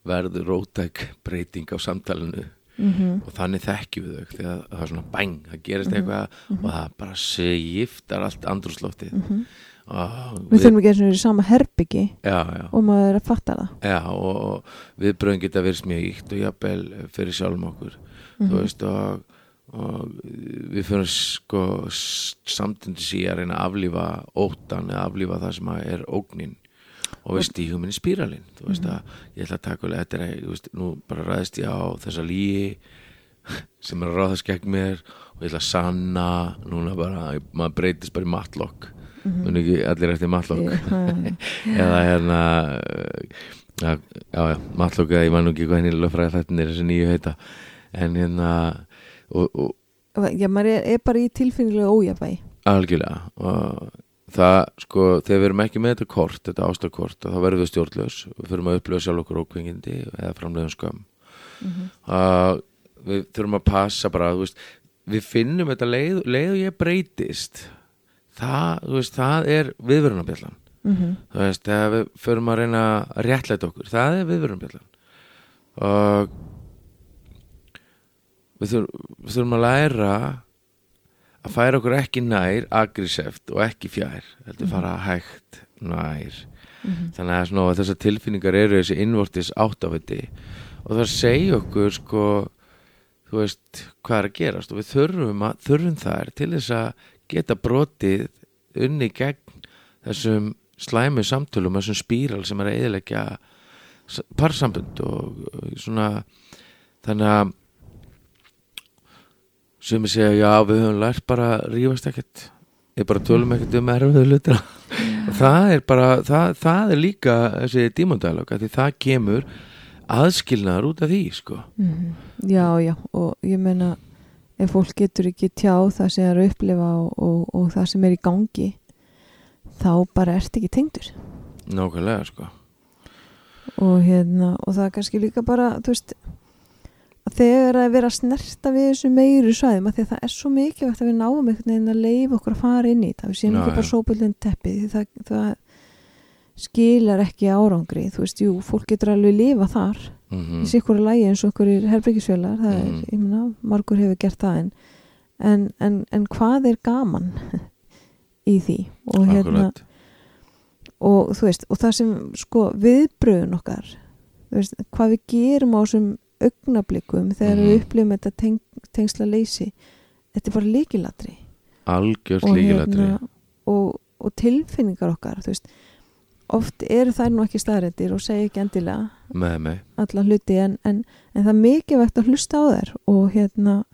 verður rótæk breyting á samtalenu mhm. Og þannig þekkjum við þau þegar það er svona bang, það gerist eitthvað og það bara segiftar allt andrúsloftið Mhm. og Við þurfum ekki eins og verið í sama herbyggi já, já, og maður er að fatta það. já, og, og viðbröðin geta verið mjög íkt og jafnvel fyrir sjálfum okkur. Mhm. þú veist og, og við fyrir sko samtundis í að reyna að aflífa óttan eða aflífa það sem að er ógnin. Og inn í spíralinn þú veist að ég ætla að taka þetta er, þú veist, nú bara ræðist ég á þessa líi sem er að ráðast gegn mér og ég ætla að sanna núna bara, maður breytist bara í matlokk Mhm. muni ekki allir eftir matlokk Ég- eða hérna já, já, já matlokk ég man nú ekki hvað henni lögfræði þetta er þessi nýju heita. En hérna og, og Já, maður er, er bara í tilfinnilega ójafægi. algjörlega og það sko, þegar við erum ekki með þetta kort þetta ástakort, þá verðum við stjórnlaus við fyrir að upplifa sjálf okkur ókvingindi eða framleiðum skömm Mhm. að við þurfum að passa bara, þú veist, við finnum þetta leið, leið og ég breytist það, þú veist, það er viðverunarbjallan Mhm. þú veist, þegar við förum að reyna að réttlæta okkur, það er viðverunarbjallan og við, þur, við þurfum að læra að færa okkur ekki nær aggresseft og ekki fjær heldur Mhm. fara hægt nær Mhm. þannig að svona, þessar tilfinningar eru þessi innvortis áttafiti og það segja okkur sko þú veist hvað er að gerast og við þurfum, að, þurfum þær til þess að geta brotið unni gegn þessum slæmu samtölum, þessum spíral sem er að eðilegja parsambund og svona þannig að sem ég segja, já við höfum lært bara rífast ekkert við bara tölum ekkert um erfiðu hlutina og það er bara, það, það er líka þessi dímondalog, því það kemur aðskilnaður út af því sko. Mhm. Já, já, og ég meina ef fólk getur ekki tjáð það sem er að upplifa og, og, og það sem er í gangi þá bara ert ekki tengdur nákvæmlega sko. og hérna, og það er kannski líka bara, þú veist þegar að vera að snerta við þessu meiru svæðum, að því að það er svo mikilvægt að við náum einhvern veginn að leifa okkur að fara inn í það, við séum ekki bara já. sópullin teppi, því það, það skilar ekki árangri, þú veist, jú, fólk getur alveg lifa þar mm í sikkur lægi eins og okkur herbyggisfjölar það er, Mhm. ég meina, margur hefur gert það en, en, en, en hvað er gaman í því og hérna Akkurat. og þú veist, og það sem sko viðbröðun okkar veist, hvað við gerum á þessum augnablikum þegar Mhm. við upplifum þetta teng, tengsla leysi þetta er bara líkilatri algjört og, líkilatri og, og tilfinningar okkar veist, oft eru þær nú ekki staðrendir og segja ekki endilega með mig alla hluti en, en, en það er mikilvægt að hlusta á þær og hérna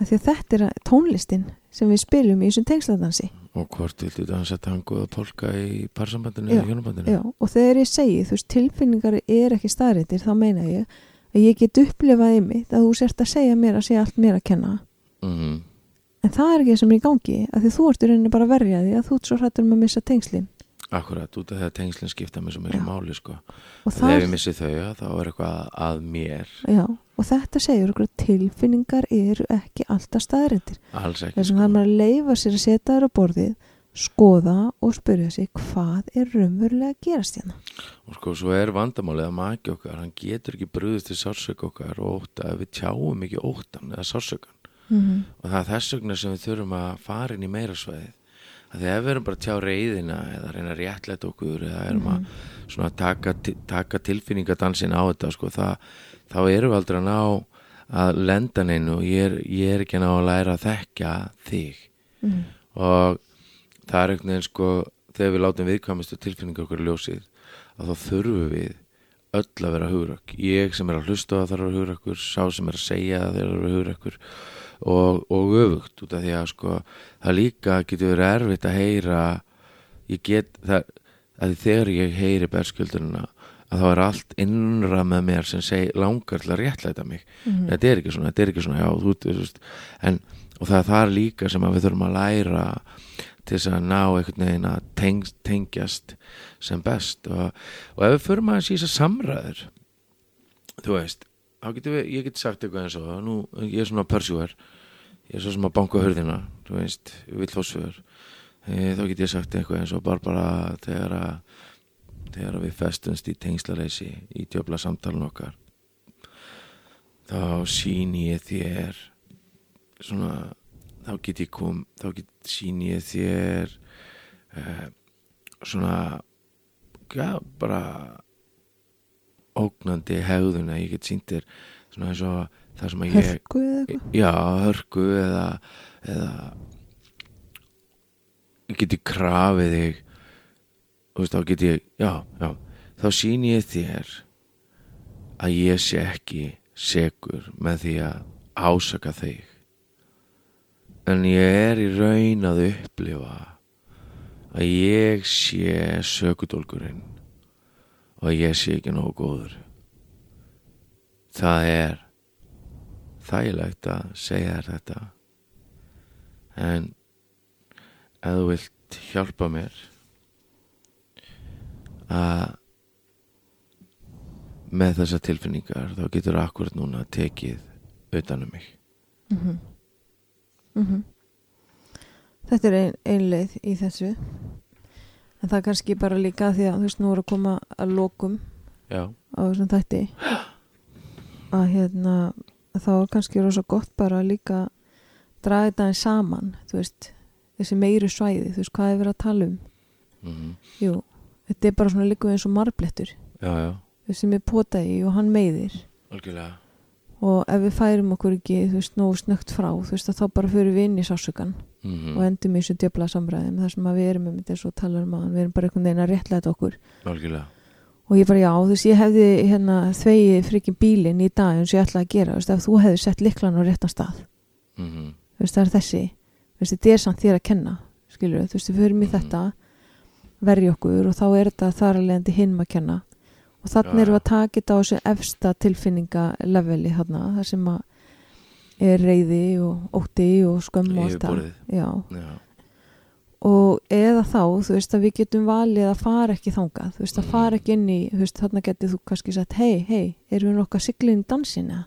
að að þetta er að- tónlistin sem við spilum í þessum tengsladansi. Og hvort viltu dansa tango og polka í parsambandinu eða hjónabandinu? og þegar ég segi, þú veist, tilfinningar er ekki staðrættir, þá meina ég að ég get upplifað einmitt að þú sért að segja mér að segja allt mér að kenna mm en það er ekki það sem er í gangi að því þú ert í rauninni bara að verja því að þú ert svo hrættur um að missa tengslin akkurat, út af því að tengslinn skipta mér svo Já. máli sko. og, þegar ég það, missi þau, þá er eitthvað að mér já, og þetta segir okkur að tilfinningar eru ekki alltaf staðrættir alls ekki að sko. það er maður að leifa sér að setja þær á borðið skoða og spyrja sig hvað er raunverulega að gerast hérna? Og sko, svo er vandamálið að maki okkar hann getur ekki brúðist til sársök okkar og óta ef við tjáum ekki óttan eða sársökan mm -hmm. og það er þess vegna sem við þurfum að fara inn í meira svæðið. Að ef við erum bara að tjá reyðina eða reyna að réttlæta okkur eða erum að svona taka, taka tilfinningadansin á þetta sko, það, þá erum við aldrei að ná að lenda neinu og ég er, ég er ekki að ná að læra að þekka þig. Mm. og það er einhvern veginn sko þegar við látum viðkvæmustu tilfinningar okkur ljósið að þá þurfum við öll að vera hugrakk ég sem er að hlusta það þarf að vera hugrakkur sá sem er að segja það þarf að vera hugrakkur og, og öfugt út af því að sko það líka getur verið erfitt að heyra ég get það að þegar ég heyri berskjöldununa að þá er allt innra með mér sem seg, langar til að réttlæta mig Mhm. þetta er ekki svona, þetta er ekki svona já, þú, þú, veist, en, og það er þar líka sem við þurfum að læra til þess að ná einhvern veginn að teng, tengjast sem best. Og, og ef við förum aðeins í þess að samræður þú veist við, ég get sagt eitthvað eins og nú, ég er svona persjúar ég er svo sem að banka hörðina þú veist, ég vil fá svör. E, þá get ég sagt eitthvað eins og bara bara þegar að þegar við festumst í tengslaleysi í djöfla samtalun okkar þá síni ég þér svona þá get ég kom þá get síni ég þér uh, svona já, bara ógnandi hegðun að ég get sínt þér svona eins og það sem að ég hörku eða eitthvað? Já, hörku eða eða ég geti krafið þig þú veist, þá get ég já, já, þá sýni ég þér að ég sé ekki segur með því að ásaka þig en ég er í raun að upplifa að ég sé sökudólkurinn og að ég sé ekki nógu góður. Það er þægilegt að segja þér þetta. En ef þú vilt hjálpa mér að með þessar tilfinningar þá getur akkurat núna tekið utanum mig. Mm Þetta er ein, ein leið í þessu. En það er kannski bara líka því að þú veist nú er að koma að lokum já, á þessum þætti. Að hérna þá er kannski rosa gott bara líka draga þetta eins saman veist, þessi meiri svæði þú veist hvað er verið að tala um? Mm Jú, þetta er bara svona líka eins og marblettur. Já, já, þessi með pota í og hann meiðir. Algjörlega og ef við færum okkur ekki þú veist, nógu snögt frá þú veist þá bara fyrir við inn í sásökan mm og endum í þessu djöfla samræðum þar sem að við erum um þetta svo talar um að við erum bara einhvern veginn að réttlega okkur. Algjörlega. Og ég bara já, þú veist, ég hefði hérna þvegi frikin bílinn í dag eins og ég ætlaði að gera, þú veist, ef þú hefði sett liklan á réttan stað, mm þú veist, það er þessi. Þú veist, þetta er samt þér að kenna skilur þú veist, við förum og þannig já. að taka þetta á þessu efsta tilfinningaleveli þarna, þar sem að er reyði og ótti og skömm og allt það yfirborðið já, já, og eða þá, þú veist að við getum valið að fara ekki þangað, þú veist að Mhm. fara ekki inn í, veist þarna getið þú kannski sagt hei, hei, erum við nokkað siglinn dansina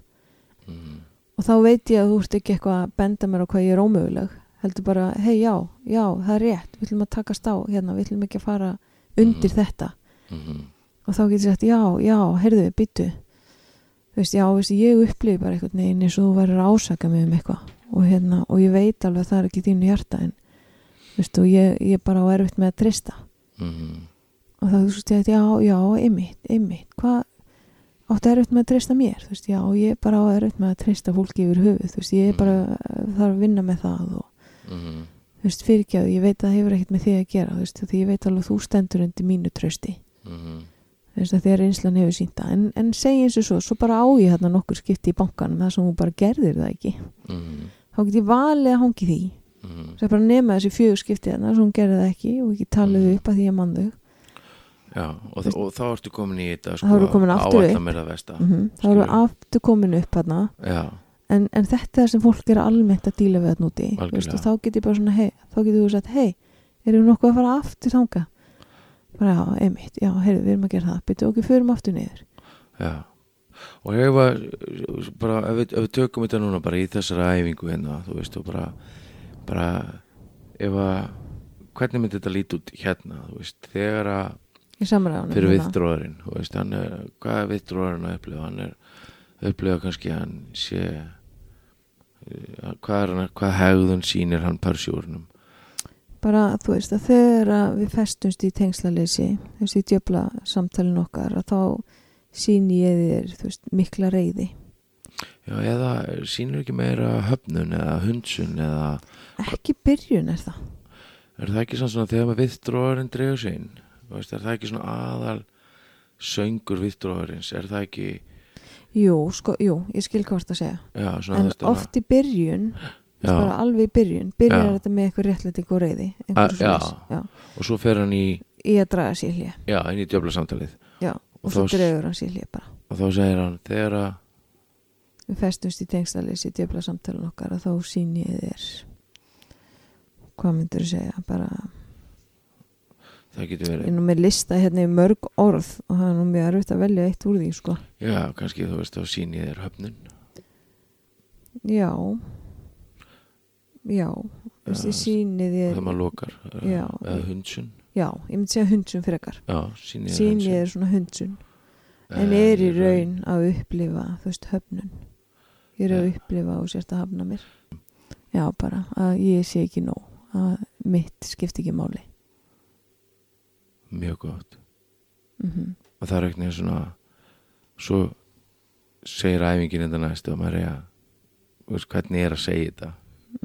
mm og þá veit ég að þú ert ekki eitthvað að benda mér á hvað ég er ómöguleg heldur bara, hei já, já, það er rétt við ætlum að takast á hérna, við ætlum ekki að fara undir Mhm. þetta -hmm. Og þá getur sagt, já, já, heyrðu, byttu þú veist, já, veist, ég upplifi bara einhvern veginn eins og þú verður að ásaka mig um eitthvað. Og hérna, og ég veit alveg að það er ekki þínu hjarta en, veist, og ég, ég bara á erfitt með að trista Mm og það þú veist, ég, já, já, einmitt, einmitt. Hvað áttu erfitt með að treysta mér? Þú veist, já, ég bara á erfitt með að treysta fólki yfir höfuð, þú veist, ég er bara Mm. þarf að vinna með það og -hmm. þú veist, fyrirgjáðu, ég veit að það hefur ekkert með því að gera, þú veist, því ég veit alveg að þú stendur undir mínu trösti, Mm að þegar einslan hefur sínta, en, en segi eins og svo svo bara á ég þarna nokkur skipti í bankanum það sem hún bara gerðir það ekki -hmm. þá get ég valið að hangi því Mm það er bara að nema þessi fjögur skipti þarna sem hún gerði það ekki og ekki talið Mhm. upp að því ég mann þau Já, og, þa og þá ertu komin í þetta sko, Þá ertu komin aftur áætla upp. mér það vesta mm þá Skilurðu? aftur komin upp Já, en, en þetta er sem fólk er almennt að díla við þarna úti Algjörlega. veist, og þá get ég bara svona hei, þá getur þú sagt hei, erum við nokkuð að fara aftur þanga bara já, einmitt, já, heyrðu, við erum að gera það. Byrju okkur, förum aftur niður. Já. Og ég var bara, ef við, ef við tökum þetta núna bara í þessara æfingu hérna, þú veist, og bara bara, ef að hvernig myndi þetta líti út hérna, þú veist, þegar að fyrir hérna. viðdróðurinn, þú veist, hann er hvað er viðdróðurinn að upplifa, hann er upplifa kannski hann sé eh, hvað er hann, hvað hegðun sýnir hann parsjúrnum bara, þú veist, að þegar að við festumst í tengslaleysi þú veist, í djöfla samtalin okkar að þá síni ég þér, þú veist, mikla reyði Já, eða sýnir ekki meira höfnun eða hundsun eða ekki byrjun er það? Er það ekki svona, þegar maður viðdróðurinn inn? Þú veist, er það ekki svona aðal söngur viðdróðurins er það ekki jú, sko, jú, ég skil það að segja. Já, en oft í byrjun alveg í byrjun, byrjar þetta með eitthvað réttlæting og reyði og svo fer hann í í að draga sér hlje já, inn í djöfla samtalið já, Og og þá dregur hann sér hlje bara. Og þá segir hann þegar að við festumst í tengslaleysi djöfla samtalin okkar að þá síni ég þér hvað myndur þú segja bara, það getur ég verið er nú með lista hérna í mörg orð og það er nú mjög erfitt að velja eitt úr því sko. Já, kannski þú veist, þá sýnir þér höfnun já já, þú veist, ég síni þér þegar maður lokar Já. eða hundsun. Já, ég myndi segja hundsun frekar. Já, sýnir þér síni hundsun. þér svona hundsun. En er í raun að upplifa þú veist höfnun. Ég er að Ja. upplifa og sérst að hafna mér. Já bara að ég sé ekki nóg að mitt skipti ekki máli. Mjög gott. Mm og það er eitthvað svona svo segir æfingin þetta næst og maður er að hvernig er að segja þetta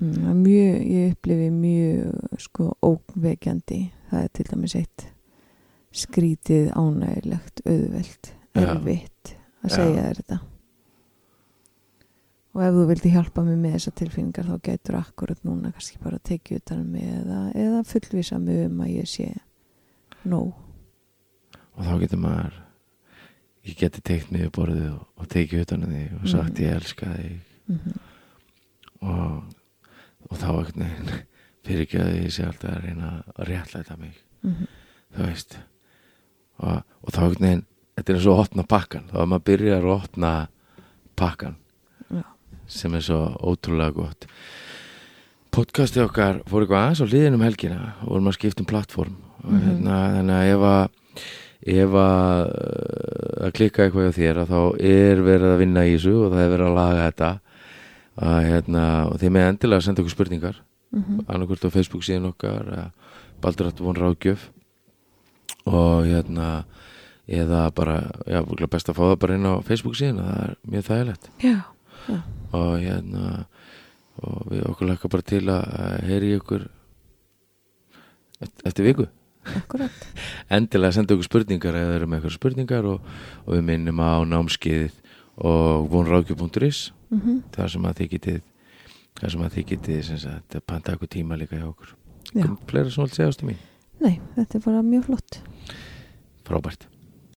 mjög, ég upplifi mjög sko óvekjandi það er til dæmis eitt skrítið ánægilegt auðvelt erfitt að segja þér þetta. Og ef þú vildi hjálpa mig með þessar tilfinningar þá getur akkurat núna kannski bara að tekið utan um mig eða, eða fullvisa mig um að ég sé nóg. Og þá getur maður ég geti teikt í borðið og, og tekið utan um þig og sagt Mhm. ég elska þig. Mm og, og þá fyrir ekki að ég sé alltaf að reyna að réttlæta mig. Mhm, þú veist. Og, og þá einhvern veginn þetta er eins og að opna pakkan þá að maður byrjar að opna pakkan Já. sem er svo ótrúlega gott. Podcasti okkar fór eitthvað aðeins á liðin um helgina. Og vorum að skipta um plattform og Mhm. hérna, þannig að ef að ef að uh, að klikka eitthvað hjá þér að þá er verið að vinna í þessu og það er verið að laga þetta að, hérna, og þið með endilega að senda okkur spurningar. Mhm, annarkvort á Facebook síðan okkar eða Baldur Rættu von Ráðgjöf. Og hérna eða bara, já, best að fá það bara inn á Facebook síðan það er mjög þægilegt. Já, og hérna og við okkur lakka bara til að heyri ykkur eft- eftir viku. Akkurat. Endilega senda okkur spurningar eða eru með eitthvað spurningar og, og við minnum á námskeiðið og vonráðgjöf.is mhm, þar sem að þið getið þar sem að þið getið sem sagt, panta eitthvað tíma líka hjá okkur. Fleira sem vilt segja ástu mín? Nei, þetta er bara mjög flott. Frábært